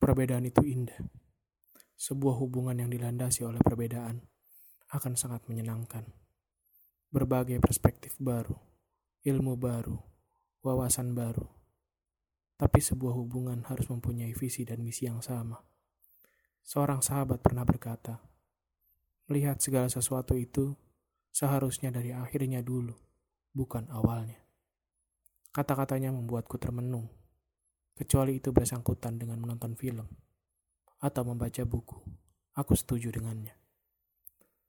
Perbedaan itu indah. Sebuah hubungan yang dilandasi oleh perbedaan akan sangat menyenangkan. Berbagai perspektif baru, ilmu baru, wawasan baru. Tapi sebuah hubungan harus mempunyai visi dan misi yang sama. Seorang sahabat pernah berkata, melihat segala sesuatu itu seharusnya dari akhirnya dulu, bukan awalnya. Kata-katanya membuatku termenung kecuali itu bersangkutan dengan menonton film atau membaca buku. Aku setuju dengannya.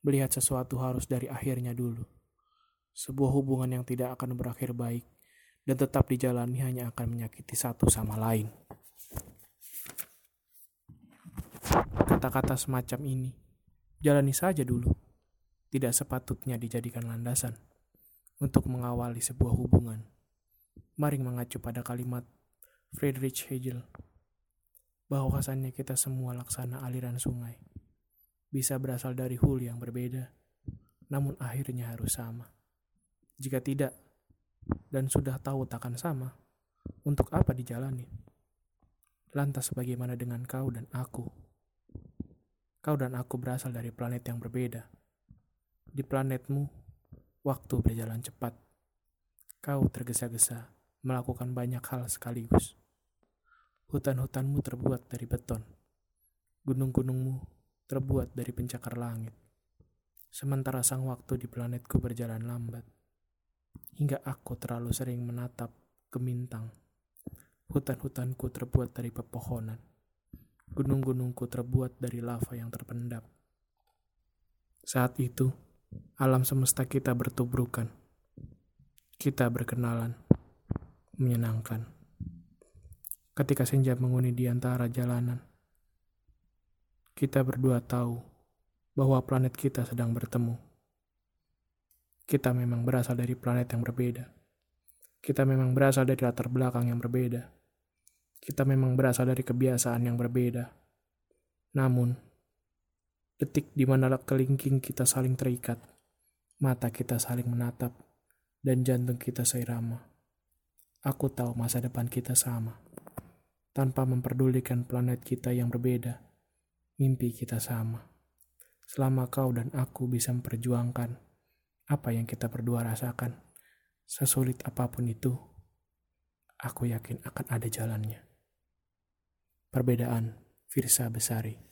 Melihat sesuatu harus dari akhirnya dulu. Sebuah hubungan yang tidak akan berakhir baik dan tetap dijalani hanya akan menyakiti satu sama lain. Kata-kata semacam ini, jalani saja dulu. Tidak sepatutnya dijadikan landasan untuk mengawali sebuah hubungan. Mari mengacu pada kalimat Friedrich Hegel bahwasannya kita semua laksana aliran sungai bisa berasal dari hulu yang berbeda namun akhirnya harus sama. Jika tidak dan sudah tahu takkan sama untuk apa dijalani? Lantas bagaimana dengan kau dan aku? Kau dan aku berasal dari planet yang berbeda. Di planetmu waktu berjalan cepat. Kau tergesa-gesa melakukan banyak hal sekaligus. Hutan-hutanmu terbuat dari beton. Gunung-gunungmu terbuat dari pencakar langit. Sementara sang waktu di planetku berjalan lambat. Hingga aku terlalu sering menatap ke bintang. Hutan-hutanku terbuat dari pepohonan. Gunung-gunungku terbuat dari lava yang terpendam. Saat itu, alam semesta kita bertubrukan. Kita berkenalan, menyenangkan ketika senja menghuni di antara jalanan. Kita berdua tahu bahwa planet kita sedang bertemu. Kita memang berasal dari planet yang berbeda. Kita memang berasal dari latar belakang yang berbeda. Kita memang berasal dari kebiasaan yang berbeda. Namun, detik di mana kelingking kita saling terikat, mata kita saling menatap, dan jantung kita seirama. Aku tahu masa depan kita sama tanpa memperdulikan planet kita yang berbeda. Mimpi kita sama. Selama kau dan aku bisa memperjuangkan apa yang kita berdua rasakan, sesulit apa pun itu, aku yakin akan ada jalannya. Perbedaan Firsa Besari